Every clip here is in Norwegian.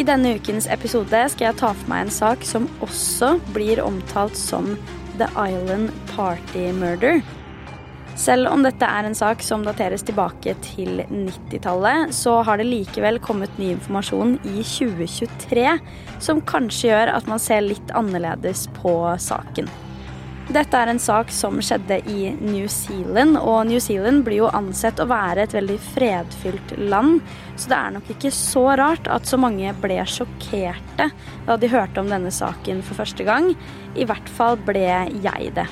I denne ukens episode skal jeg ta for meg en sak som også blir omtalt som The Island Party Murder. Selv om dette er en sak som dateres tilbake til 90-tallet, så har det likevel kommet ny informasjon i 2023 som kanskje gjør at man ser litt annerledes på saken. Dette er en sak som skjedde i New Zealand, og New Zealand blir jo ansett å være et veldig fredfylt land, så det er nok ikke så rart at så mange ble sjokkerte da de hørte om denne saken for første gang. I hvert fall ble jeg det.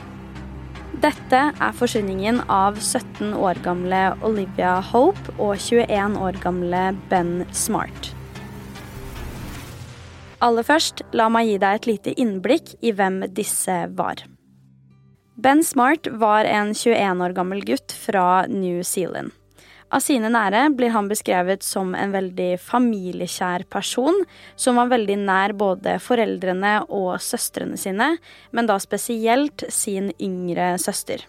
Dette er forsvinningen av 17 år gamle Olivia Hope og 21 år gamle Ben Smart. Aller først, la meg gi deg et lite innblikk i hvem disse var. Ben Smart var en 21 år gammel gutt fra New Zealand. Av sine nære blir han beskrevet som en veldig familiekjær person, som var veldig nær både foreldrene og søstrene sine, men da spesielt sin yngre søster.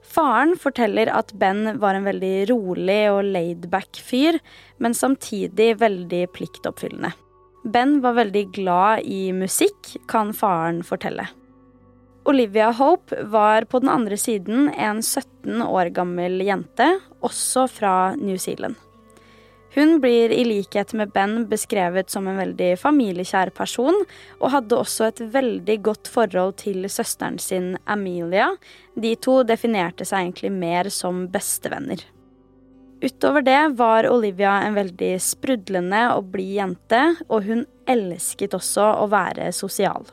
Faren forteller at Ben var en veldig rolig og laidback fyr, men samtidig veldig pliktoppfyllende. Ben var veldig glad i musikk, kan faren fortelle. Olivia Hope var på den andre siden en 17 år gammel jente, også fra New Zealand. Hun blir i likhet med Ben beskrevet som en veldig familiekjær person, og hadde også et veldig godt forhold til søsteren sin Amelia. De to definerte seg egentlig mer som bestevenner. Utover det var Olivia en veldig sprudlende og blid jente, og hun elsket også å være sosial.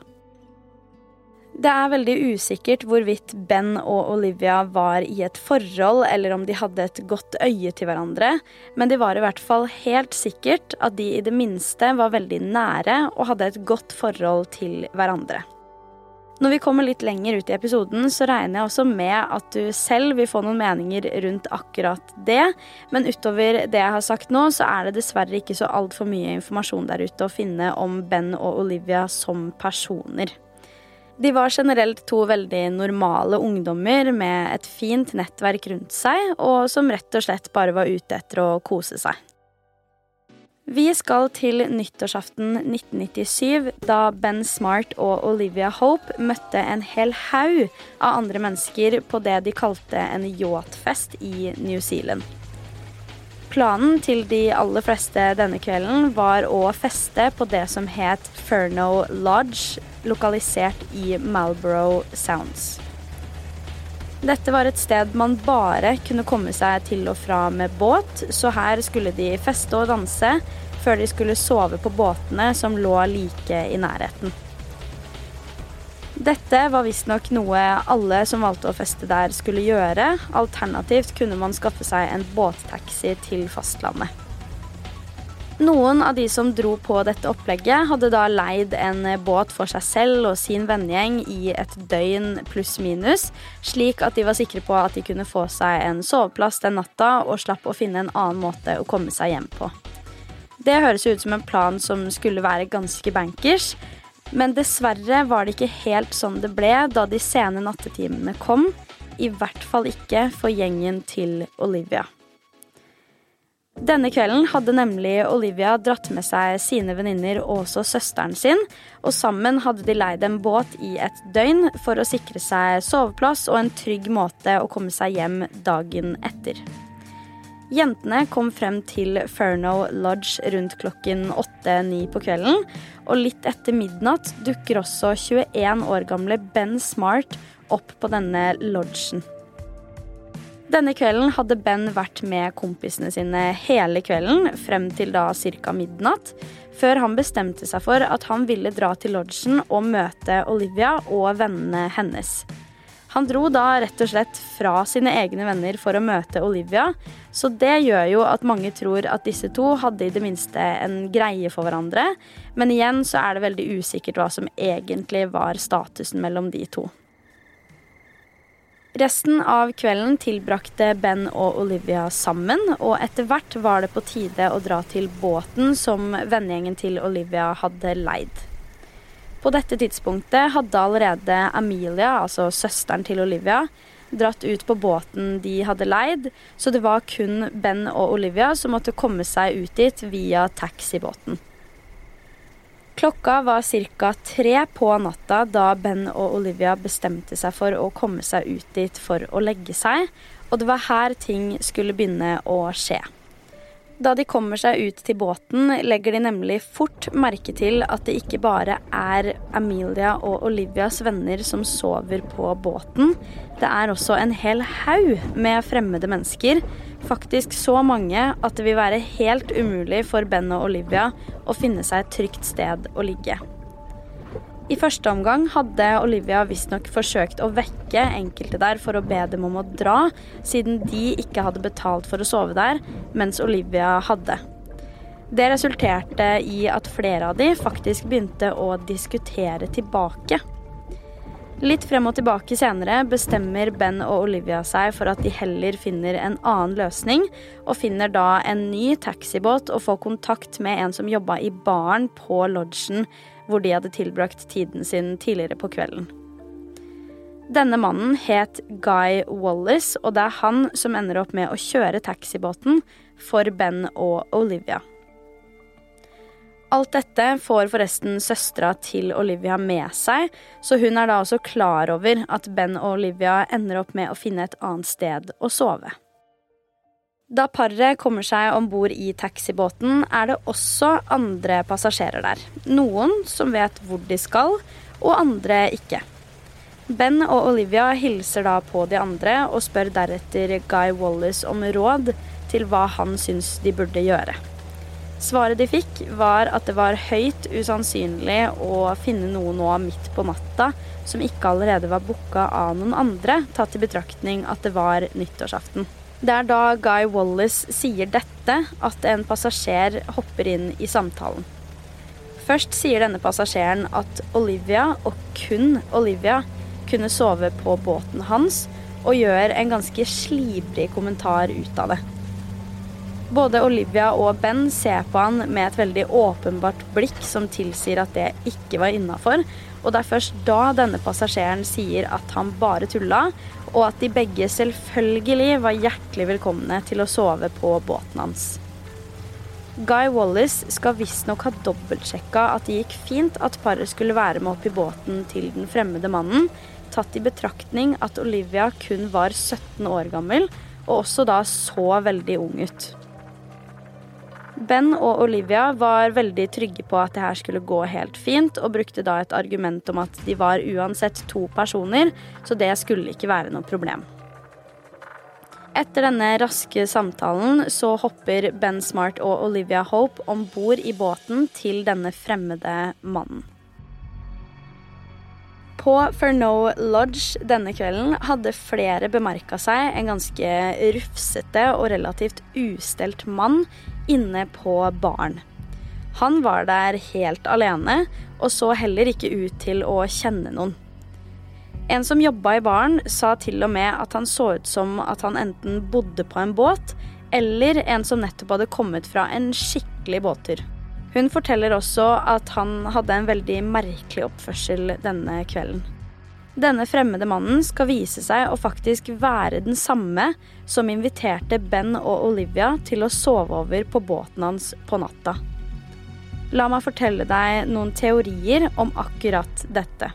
Det er veldig usikkert hvorvidt Ben og Olivia var i et forhold, eller om de hadde et godt øye til hverandre, men det var i hvert fall helt sikkert at de i det minste var veldig nære og hadde et godt forhold til hverandre. Når vi kommer litt lenger ut i episoden, så regner jeg også med at du selv vil få noen meninger rundt akkurat det, men utover det jeg har sagt nå, så er det dessverre ikke så altfor mye informasjon der ute å finne om Ben og Olivia som personer. De var generelt to veldig normale ungdommer med et fint nettverk rundt seg, og som rett og slett bare var ute etter å kose seg. Vi skal til nyttårsaften 1997, da Ben Smart og Olivia Hope møtte en hel haug av andre mennesker på det de kalte en yachtfest i New Zealand. Planen til de aller fleste denne kvelden var å feste på det som het Furno Lodge, lokalisert i Malborough Sounds. Dette var et sted man bare kunne komme seg til og fra med båt, så her skulle de feste og danse før de skulle sove på båtene som lå like i nærheten. Dette var visstnok noe alle som valgte å feste der, skulle gjøre. Alternativt kunne man skaffe seg en båttaxi til fastlandet. Noen av de som dro på dette opplegget, hadde da leid en båt for seg selv og sin vennegjeng i et døgn pluss-minus, slik at de var sikre på at de kunne få seg en soveplass den natta og slapp å finne en annen måte å komme seg hjem på. Det høres ut som en plan som skulle være ganske bankers, men dessverre var det ikke helt sånn det ble da de sene nattetimene kom. I hvert fall ikke for gjengen til Olivia. Denne kvelden hadde nemlig Olivia dratt med seg sine venninner og også søsteren sin, og sammen hadde de leid en båt i et døgn for å sikre seg soveplass og en trygg måte å komme seg hjem dagen etter. Jentene kom frem til Furno Lodge rundt klokken 8-9 på kvelden. Og litt etter midnatt dukker også 21 år gamle Ben Smart opp på denne lodgen. Denne kvelden hadde Ben vært med kompisene sine hele kvelden, frem til da ca. midnatt, før han bestemte seg for at han ville dra til lodgen og møte Olivia og vennene hennes. Han dro da rett og slett fra sine egne venner for å møte Olivia, så det gjør jo at mange tror at disse to hadde i det minste en greie for hverandre, men igjen så er det veldig usikkert hva som egentlig var statusen mellom de to. Resten av kvelden tilbrakte Ben og Olivia sammen, og etter hvert var det på tide å dra til båten som vennegjengen til Olivia hadde leid. På dette tidspunktet hadde allerede Amelia, altså søsteren til Olivia, dratt ut på båten de hadde leid, så det var kun Ben og Olivia som måtte komme seg ut dit via taxibåten. Klokka var ca. tre på natta da Ben og Olivia bestemte seg for å komme seg ut dit for å legge seg, og det var her ting skulle begynne å skje. Da de kommer seg ut til båten, legger de nemlig fort merke til at det ikke bare er Amelia og Olivias venner som sover på båten. Det er også en hel haug med fremmede mennesker Faktisk så mange at det vil være helt umulig for Ben og Olivia å finne seg et trygt sted å ligge. I første omgang hadde Olivia visstnok forsøkt å vekke enkelte der for å be dem om å dra, siden de ikke hadde betalt for å sove der, mens Olivia hadde. Det resulterte i at flere av de faktisk begynte å diskutere tilbake. Litt frem og tilbake senere bestemmer Ben og Olivia seg for at de heller finner en annen løsning, og finner da en ny taxibåt og får kontakt med en som jobba i baren på lodgen hvor de hadde tilbrakt tiden sin tidligere på kvelden. Denne mannen het Guy Wallace, og det er han som ender opp med å kjøre taxibåten for Ben og Olivia. Alt dette får forresten søstera til Olivia med seg, så hun er da også klar over at Ben og Olivia ender opp med å finne et annet sted å sove. Da paret kommer seg om bord i taxibåten, er det også andre passasjerer der. Noen som vet hvor de skal, og andre ikke. Ben og Olivia hilser da på de andre og spør deretter Guy Wallace om råd til hva han syns de burde gjøre. Svaret de fikk, var at det var høyt usannsynlig å finne noe nå midt på natta som ikke allerede var booka av noen andre, tatt i betraktning at det var nyttårsaften. Det er da Guy Wallace sier dette, at en passasjer hopper inn i samtalen. Først sier denne passasjeren at Olivia, og kun Olivia, kunne sove på båten hans, og gjør en ganske slibrig kommentar ut av det. Både Olivia og Ben ser på han med et veldig åpenbart blikk som tilsier at det ikke var innafor, og det er først da denne passasjeren sier at han bare tulla, og at de begge selvfølgelig var hjertelig velkomne til å sove på båten hans. Guy Wallis skal visstnok ha dobbeltsjekka at det gikk fint at paret skulle være med opp i båten til den fremmede mannen, tatt i betraktning at Olivia kun var 17 år gammel, og også da så veldig ung ut. Ben og Olivia var veldig trygge på at det her skulle gå helt fint, og brukte da et argument om at de var uansett to personer, så det skulle ikke være noe problem. Etter denne raske samtalen så hopper Ben Smart og Olivia Hope om bord i båten til denne fremmede mannen. På Furnow Lodge denne kvelden hadde flere bemerka seg en ganske rufsete og relativt ustelt mann inne på baren. Han var der helt alene og så heller ikke ut til å kjenne noen. En som jobba i baren, sa til og med at han så ut som at han enten bodde på en båt, eller en som nettopp hadde kommet fra en skikkelig båttur. Hun forteller også at han hadde en veldig merkelig oppførsel denne kvelden. Denne fremmede mannen skal vise seg å faktisk være den samme som inviterte Ben og Olivia til å sove over på båten hans på natta. La meg fortelle deg noen teorier om akkurat dette.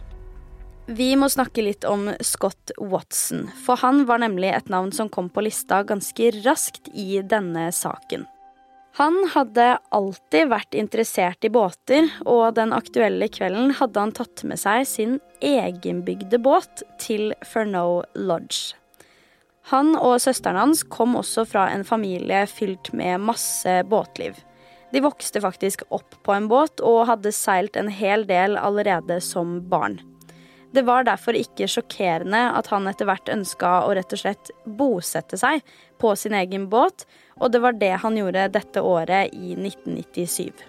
Vi må snakke litt om Scott Watson, for han var nemlig et navn som kom på lista ganske raskt i denne saken. Han hadde alltid vært interessert i båter, og den aktuelle kvelden hadde han tatt med seg sin egenbygde båt til Furnow Lodge. Han og søsteren hans kom også fra en familie fylt med masse båtliv. De vokste faktisk opp på en båt og hadde seilt en hel del allerede som barn. Det var derfor ikke sjokkerende at han etter hvert ønska å rett og slett bosette seg på sin egen båt, og det var det han gjorde dette året i 1997.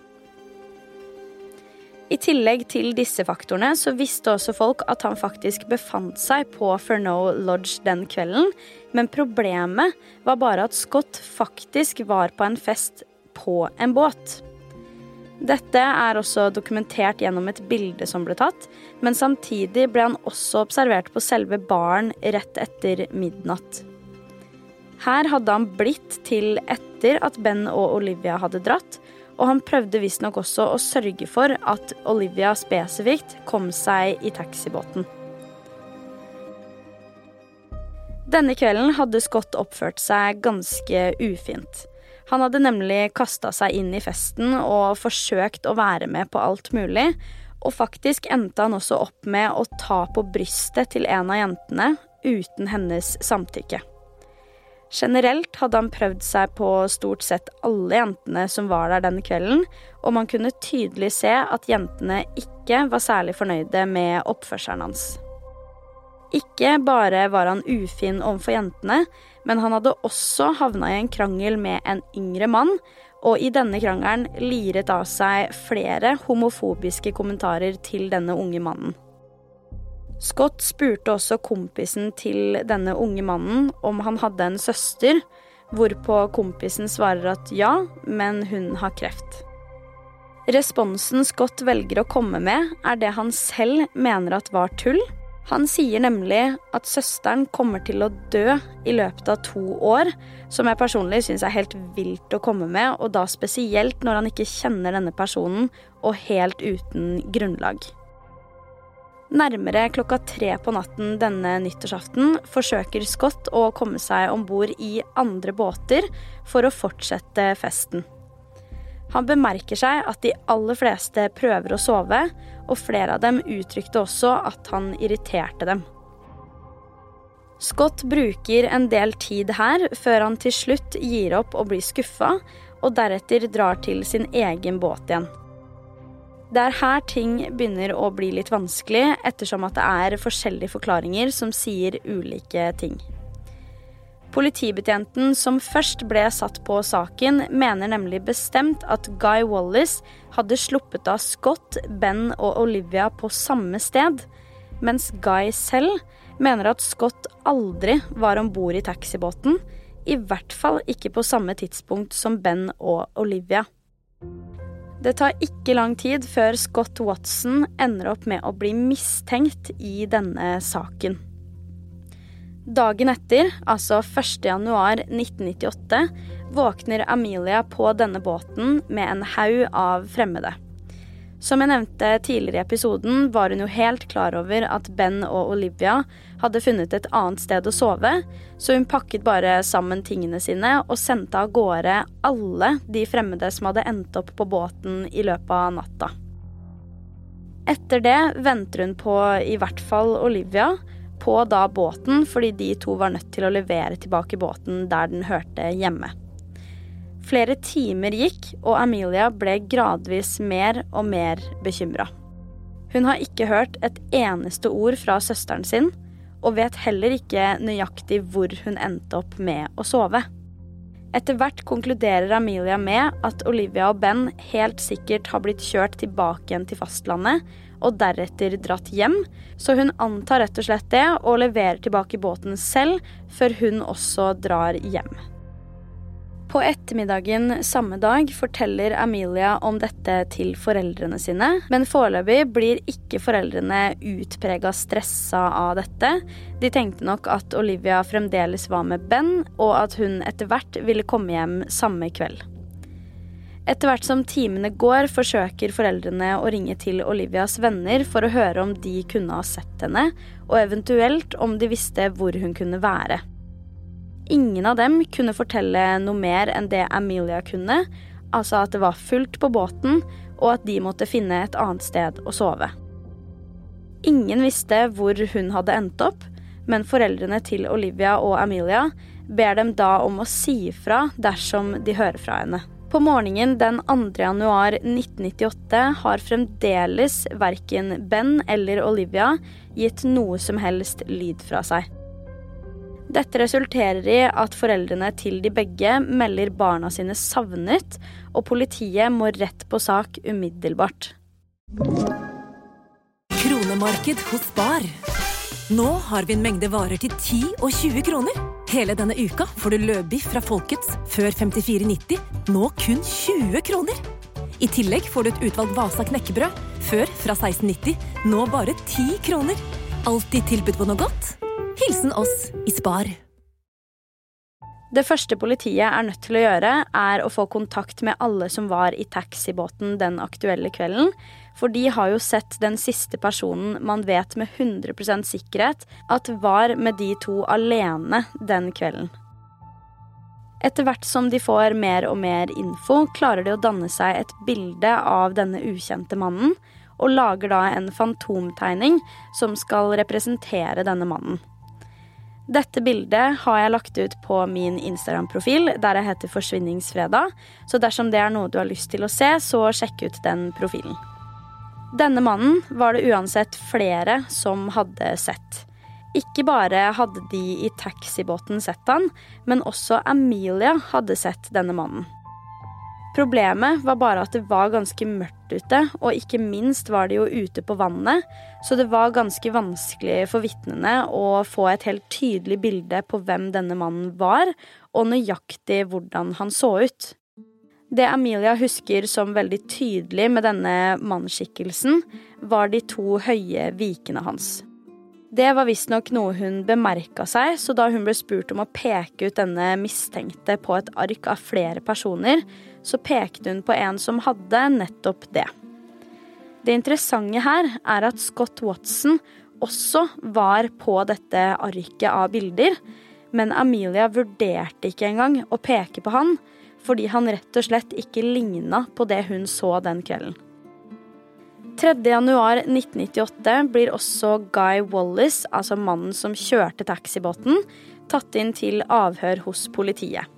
I tillegg til disse faktorene så visste også folk at han faktisk befant seg på Furneaux Lodge den kvelden, men problemet var bare at Scott faktisk var på en fest på en båt. Dette er også dokumentert gjennom et bilde som ble tatt, men samtidig ble han også observert på selve baren rett etter midnatt. Her hadde han blitt til etter at Ben og Olivia hadde dratt, og han prøvde visstnok også å sørge for at Olivia spesifikt kom seg i taxibåten. Denne kvelden hadde Scott oppført seg ganske ufint. Han hadde nemlig kasta seg inn i festen og forsøkt å være med på alt mulig. Og faktisk endte han også opp med å ta på brystet til en av jentene uten hennes samtykke. Generelt hadde han prøvd seg på stort sett alle jentene som var der denne kvelden, og man kunne tydelig se at jentene ikke var særlig fornøyde med oppførselen hans. Ikke bare var han ufin overfor jentene, men han hadde også havna i en krangel med en yngre mann, og i denne krangelen liret av seg flere homofobiske kommentarer til denne unge mannen. Scott spurte også kompisen til denne unge mannen om han hadde en søster, hvorpå kompisen svarer at ja, men hun har kreft. Responsen Scott velger å komme med, er det han selv mener at var tull, han sier nemlig at søsteren kommer til å dø i løpet av to år, som jeg personlig syns er helt vilt å komme med, og da spesielt når han ikke kjenner denne personen og helt uten grunnlag. Nærmere klokka tre på natten denne nyttårsaften forsøker Scott å komme seg om bord i andre båter for å fortsette festen. Han bemerker seg at de aller fleste prøver å sove, og flere av dem uttrykte også at han irriterte dem. Scott bruker en del tid her før han til slutt gir opp og blir skuffa, og deretter drar til sin egen båt igjen. Det er her ting begynner å bli litt vanskelig, ettersom at det er forskjellige forklaringer som sier ulike ting. Politibetjenten som først ble satt på saken, mener nemlig bestemt at Guy Wallis hadde sluppet av Scott, Ben og Olivia på samme sted, mens Guy selv mener at Scott aldri var om bord i taxibåten, i hvert fall ikke på samme tidspunkt som Ben og Olivia. Det tar ikke lang tid før Scott Watson ender opp med å bli mistenkt i denne saken. Dagen etter, altså 1.1.1998, våkner Amelia på denne båten med en haug av fremmede. Som jeg nevnte tidligere i episoden, var hun jo helt klar over at Ben og Olivia hadde funnet et annet sted å sove, så hun pakket bare sammen tingene sine og sendte av gårde alle de fremmede som hadde endt opp på båten i løpet av natta. Etter det venter hun på i hvert fall Olivia, på da båten fordi de to var nødt til å levere tilbake båten der den hørte hjemme. Flere timer gikk, og Amelia ble gradvis mer og mer bekymra. Hun har ikke hørt et eneste ord fra søsteren sin, og vet heller ikke nøyaktig hvor hun endte opp med å sove. Etter hvert konkluderer Amelia med at Olivia og Ben helt sikkert har blitt kjørt tilbake igjen til fastlandet, og deretter dratt hjem, så hun antar rett og slett det og leverer tilbake båten selv før hun også drar hjem. På ettermiddagen samme dag forteller Amelia om dette til foreldrene sine, men foreløpig blir ikke foreldrene utprega stressa av dette. De tenkte nok at Olivia fremdeles var med Ben, og at hun etter hvert ville komme hjem samme kveld. Etter hvert som timene går, forsøker foreldrene å ringe til Olivias venner for å høre om de kunne ha sett henne, og eventuelt om de visste hvor hun kunne være. Ingen av dem kunne fortelle noe mer enn det Amelia kunne, altså at det var fullt på båten, og at de måtte finne et annet sted å sove. Ingen visste hvor hun hadde endt opp, men foreldrene til Olivia og Amelia ber dem da om å si fra dersom de hører fra henne. På morgenen den 2. januar 1998 har fremdeles verken Ben eller Olivia gitt noe som helst lyd fra seg. Dette resulterer i at foreldrene til de begge melder barna sine savnet, og politiet må rett på sak umiddelbart. Kronemarked hos Bar. Nå har vi en mengde varer til 10 og 20 kroner. Hele denne uka får du løbiff fra Folkets før 54,90, nå kun 20 kroner. I tillegg får du et utvalgt Vasa knekkebrød, før fra 16,90, nå bare 10 kroner. Alltid tilbud på noe godt. Hilsen oss i Spar. Det første politiet er nødt til å gjøre, er å få kontakt med alle som var i taxibåten den aktuelle kvelden, for de har jo sett den siste personen man vet med 100% sikkerhet at var med de to alene den kvelden. Etter hvert som de får mer og mer info, klarer de å danne seg et bilde av denne ukjente mannen, og lager da en fantomtegning som skal representere denne mannen. Dette bildet har jeg lagt ut på min Instagram-profil, der jeg heter Forsvinningsfredag. Så dersom det er noe du har lyst til å se, så sjekk ut den profilen. Denne mannen var det uansett flere som hadde sett. Ikke bare hadde de i taxibåten sett han, men også Amelia hadde sett denne mannen. Problemet var bare at det var ganske mørkt ute, og ikke minst var det jo ute på vannet, så det var ganske vanskelig for vitnene å få et helt tydelig bilde på hvem denne mannen var, og nøyaktig hvordan han så ut. Det Amelia husker som veldig tydelig med denne mannsskikkelsen, var de to høye vikene hans. Det var visstnok noe hun bemerka seg, så da hun ble spurt om å peke ut denne mistenkte på et ark av flere personer, så pekte hun på en som hadde nettopp det. Det interessante her er at Scott Watson også var på dette arket av bilder, men Amelia vurderte ikke engang å peke på han, fordi han rett og slett ikke ligna på det hun så den kvelden. 3.1.1998 blir også Guy Wallis, altså mannen som kjørte taxibåten, tatt inn til avhør hos politiet.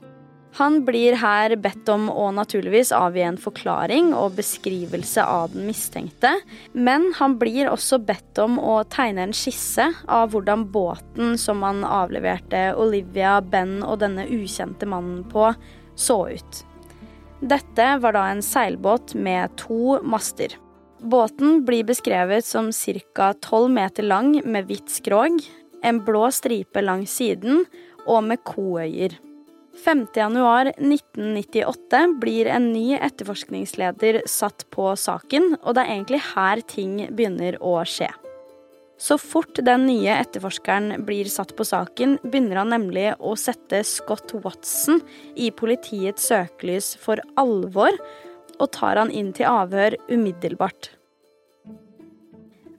Han blir her bedt om å naturligvis avgi en forklaring og beskrivelse av den mistenkte, men han blir også bedt om å tegne en skisse av hvordan båten som han avleverte Olivia, Ben og denne ukjente mannen på, så ut. Dette var da en seilbåt med to master. Båten blir beskrevet som ca. 12 meter lang med hvitt skrog, en blå stripe langs siden og med koøyer. 5.1.1998 blir en ny etterforskningsleder satt på saken, og det er egentlig her ting begynner å skje. Så fort den nye etterforskeren blir satt på saken, begynner han nemlig å sette Scott Watson i politiets søkelys for alvor, og tar han inn til avhør umiddelbart.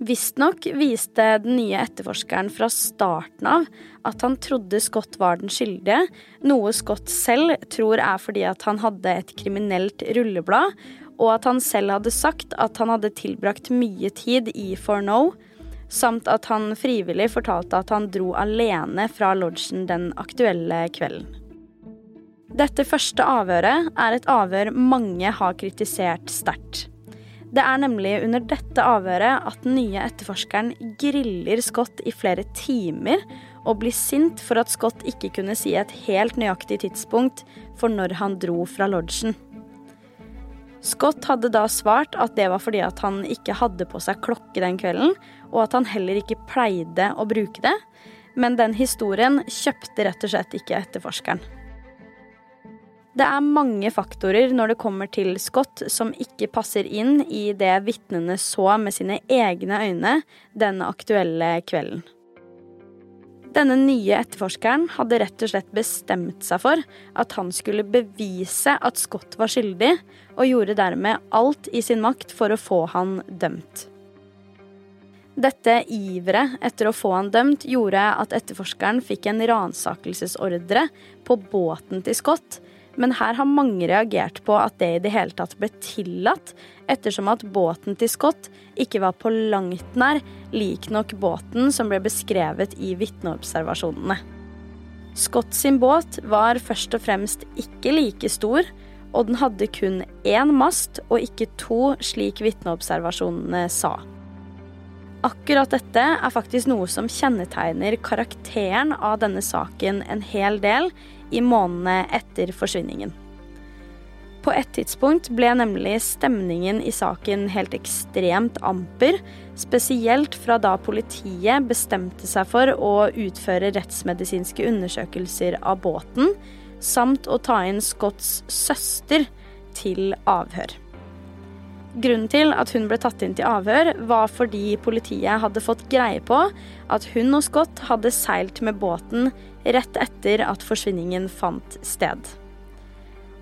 Visstnok viste den nye etterforskeren fra starten av at han trodde Scott var den skyldige, noe Scott selv tror er fordi at han hadde et kriminelt rulleblad, og at han selv hadde sagt at han hadde tilbrakt mye tid i For No, samt at han frivillig fortalte at han dro alene fra lodgen den aktuelle kvelden. Dette første avhøret er et avhør mange har kritisert sterkt. Det er nemlig under dette avhøret at den nye etterforskeren griller Scott i flere timer og blir sint for at Scott ikke kunne si et helt nøyaktig tidspunkt for når han dro fra lodgen. Scott hadde da svart at det var fordi at han ikke hadde på seg klokke den kvelden, og at han heller ikke pleide å bruke det, men den historien kjøpte rett og slett ikke etterforskeren. Det er mange faktorer når det kommer til Scott som ikke passer inn i det vitnene så med sine egne øyne den aktuelle kvelden. Denne nye etterforskeren hadde rett og slett bestemt seg for at han skulle bevise at Scott var skyldig, og gjorde dermed alt i sin makt for å få han dømt. Dette iveret etter å få han dømt gjorde at etterforskeren fikk en ransakelsesordre på båten til Scott, men her har mange reagert på at det i det hele tatt ble tillatt, ettersom at båten til Scott ikke var på langt nær lik nok båten som ble beskrevet i vitneobservasjonene. Scott sin båt var først og fremst ikke like stor, og den hadde kun én mast og ikke to, slik vitneobservasjonene sa. Akkurat dette er faktisk noe som kjennetegner karakteren av denne saken en hel del i månedene etter forsvinningen. På et tidspunkt ble nemlig stemningen i saken helt ekstremt amper, spesielt fra da politiet bestemte seg for å utføre rettsmedisinske undersøkelser av båten, samt å ta inn Scotts søster til avhør. Grunnen til at hun ble tatt inn til avhør, var fordi politiet hadde fått greie på at hun og Scott hadde seilt med båten rett etter at forsvinningen fant sted.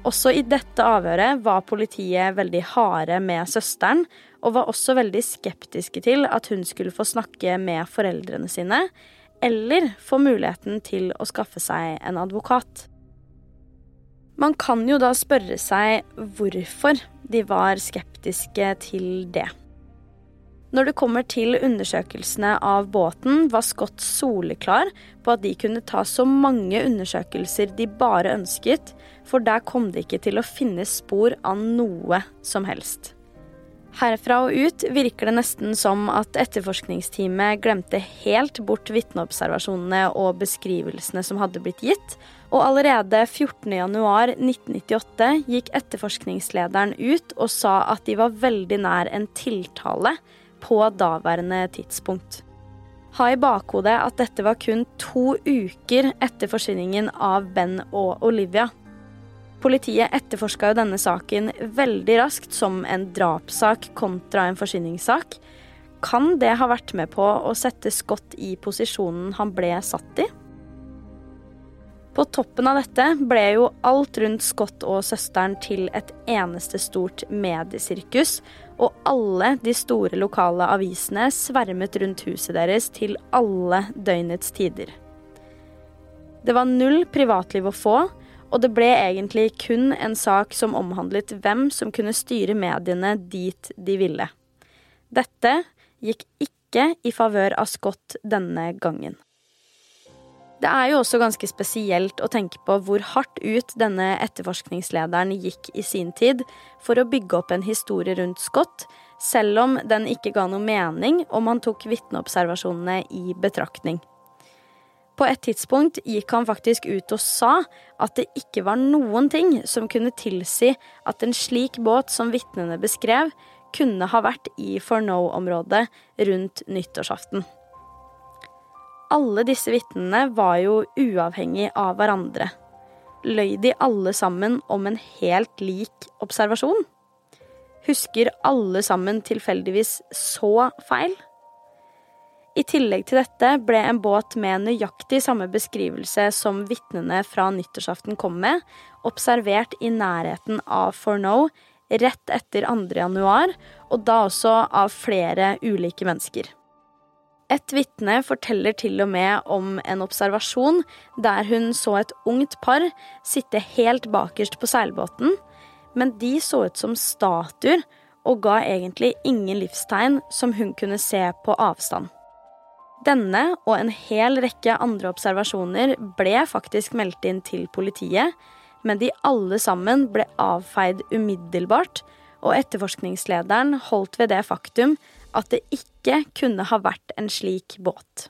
Også i dette avhøret var politiet veldig harde med søsteren, og var også veldig skeptiske til at hun skulle få snakke med foreldrene sine, eller få muligheten til å skaffe seg en advokat. Man kan jo da spørre seg hvorfor de var skeptiske til det. Når det kommer til undersøkelsene av båten, var Scott soleklar på at de kunne ta så mange undersøkelser de bare ønsket, for der kom det ikke til å finne spor av noe som helst. Herfra og ut virker det nesten som at etterforskningsteamet glemte helt bort vitneobservasjonene og beskrivelsene som hadde blitt gitt, og allerede 14.1.1998 gikk etterforskningslederen ut og sa at de var veldig nær en tiltale på daværende tidspunkt. Ha i bakhodet at dette var kun to uker etter forsvinningen av Ben og Olivia. Politiet etterforska jo denne saken veldig raskt som en drapssak kontra en forsvinningssak. Kan det ha vært med på å sette Scott i posisjonen han ble satt i? På toppen av dette ble jo alt rundt Scott og søsteren til et eneste stort mediesirkus, og alle de store lokale avisene svermet rundt huset deres til alle døgnets tider. Det var null privatliv å få, og det ble egentlig kun en sak som omhandlet hvem som kunne styre mediene dit de ville. Dette gikk ikke i favør av Scott denne gangen. Det er jo også ganske spesielt å tenke på hvor hardt ut denne etterforskningslederen gikk i sin tid for å bygge opp en historie rundt Scott, selv om den ikke ga noe mening om han tok vitneobservasjonene i betraktning. På et tidspunkt gikk han faktisk ut og sa at det ikke var noen ting som kunne tilsi at en slik båt som vitnene beskrev, kunne ha vært i For No-området rundt nyttårsaften alle disse vitnene var jo uavhengig av hverandre. Løy de alle sammen om en helt lik observasjon? Husker alle sammen tilfeldigvis så feil? I tillegg til dette ble en båt med nøyaktig samme beskrivelse som vitnene fra nyttårsaften kom med, observert i nærheten av Forno rett etter 2. januar, og da også av flere ulike mennesker. Et vitne forteller til og med om en observasjon der hun så et ungt par sitte helt bakerst på seilbåten, men de så ut som statuer og ga egentlig ingen livstegn som hun kunne se på avstand. Denne og en hel rekke andre observasjoner ble faktisk meldt inn til politiet, men de alle sammen ble avfeid umiddelbart, og etterforskningslederen holdt ved det faktum at det ikke kunne ha vært en slik båt.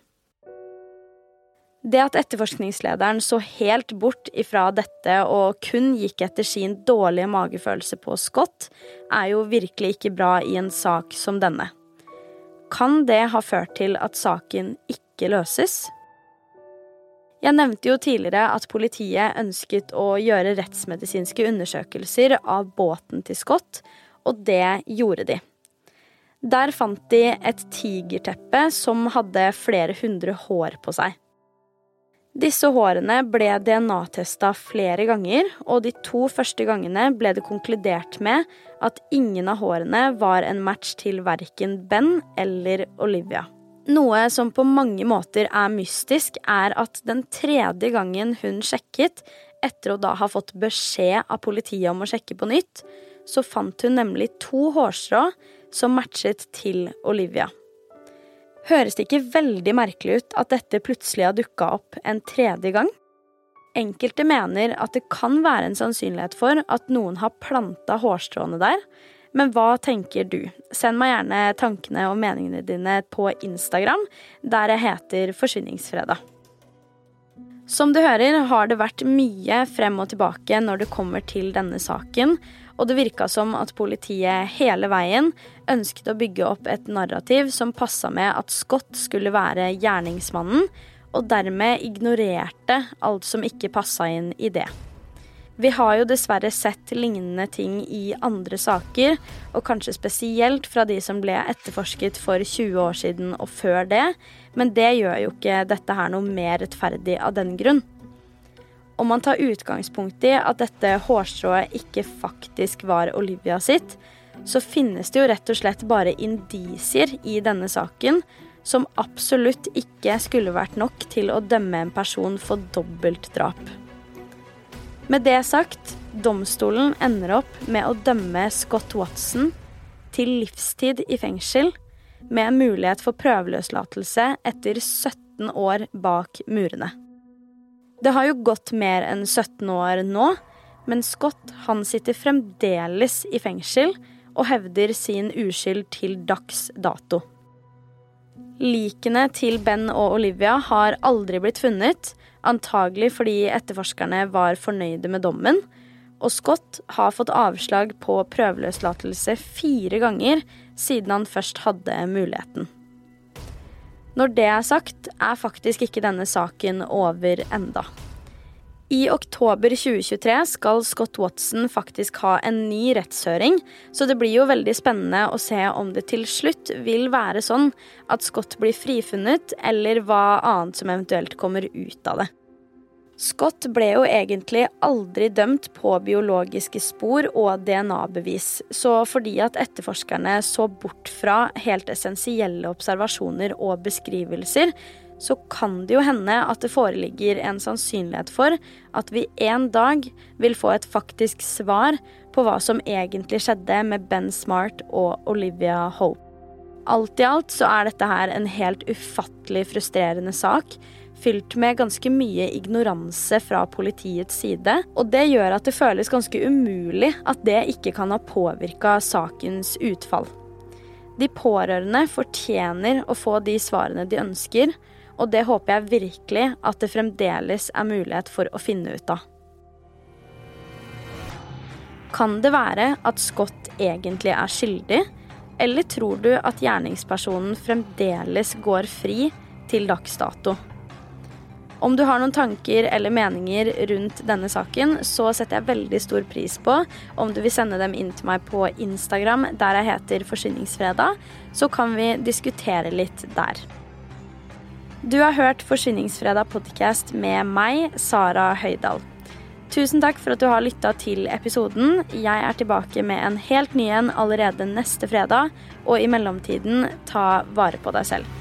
Det at etterforskningslederen så helt bort ifra dette og kun gikk etter sin dårlige magefølelse på Scott, er jo virkelig ikke bra i en sak som denne. Kan det ha ført til at saken ikke løses? Jeg nevnte jo tidligere at politiet ønsket å gjøre rettsmedisinske undersøkelser av båten til Scott, og det gjorde de. Der fant de et tigerteppe som hadde flere hundre hår på seg. Disse hårene ble DNA-testa flere ganger, og de to første gangene ble det konkludert med at ingen av hårene var en match til verken Ben eller Olivia. Noe som på mange måter er mystisk, er at den tredje gangen hun sjekket, etter å da ha fått beskjed av politiet om å sjekke på nytt, så fant hun nemlig to hårstrå som matchet til Olivia. Høres det ikke veldig merkelig ut at dette plutselig har dukka opp en tredje gang? Enkelte mener at det kan være en sannsynlighet for at noen har planta hårstråene der, men hva tenker du? Send meg gjerne tankene og meningene dine på Instagram, der jeg heter Forsvinningsfredag. Som du hører, har det vært mye frem og tilbake når det kommer til denne saken, og det virka som at politiet hele veien ønsket å bygge opp et narrativ som passa med at Scott skulle være gjerningsmannen, og dermed ignorerte alt som ikke passa inn i det. Vi har jo dessverre sett lignende ting i andre saker, og kanskje spesielt fra de som ble etterforsket for 20 år siden og før det, men det gjør jo ikke dette her noe mer rettferdig av den grunn. Om man tar utgangspunkt i at dette hårstrået ikke faktisk var Olivia sitt, så finnes det jo rett og slett bare indisier i denne saken som absolutt ikke skulle vært nok til å dømme en person for dobbeltdrap. Med det sagt, domstolen ender opp med å dømme Scott Watson til livstid i fengsel, med mulighet for prøveløslatelse etter 17 år bak murene. Det har jo gått mer enn 17 år nå, men Scott han sitter fremdeles i fengsel og hevder sin uskyld til dags dato. Likene til Ben og Olivia har aldri blitt funnet, antagelig fordi etterforskerne var fornøyde med dommen, og Scott har fått avslag på prøveløslatelse fire ganger siden han først hadde muligheten. Når det er sagt, er faktisk ikke denne saken over enda. I oktober 2023 skal Scott Watson faktisk ha en ny rettshøring, så det blir jo veldig spennende å se om det til slutt vil være sånn at Scott blir frifunnet, eller hva annet som eventuelt kommer ut av det. Scott ble jo egentlig aldri dømt på biologiske spor og DNA-bevis, så fordi at etterforskerne så bort fra helt essensielle observasjoner og beskrivelser, så kan det jo hende at det foreligger en sannsynlighet for at vi en dag vil få et faktisk svar på hva som egentlig skjedde med Ben Smart og Olivia Hope. Alt i alt så er dette her en helt ufattelig frustrerende sak fylt med ganske mye ignoranse fra politiets side. Og det gjør at det føles ganske umulig at det ikke kan ha påvirka sakens utfall. De pårørende fortjener å få de svarene de ønsker, og det håper jeg virkelig at det fremdeles er mulighet for å finne ut av. Kan det være at Scott egentlig er skyldig, eller tror du at gjerningspersonen fremdeles går fri til dags dato? Om du har noen tanker eller meninger rundt denne saken, så setter jeg veldig stor pris på om du vil sende dem inn til meg på Instagram, der jeg heter Forsyningsfredag. Så kan vi diskutere litt der. Du har hørt Forsyningsfredag podcast med meg, Sara Høydahl. Tusen takk for at du har lytta til episoden. Jeg er tilbake med en helt ny en allerede neste fredag, og i mellomtiden, ta vare på deg selv.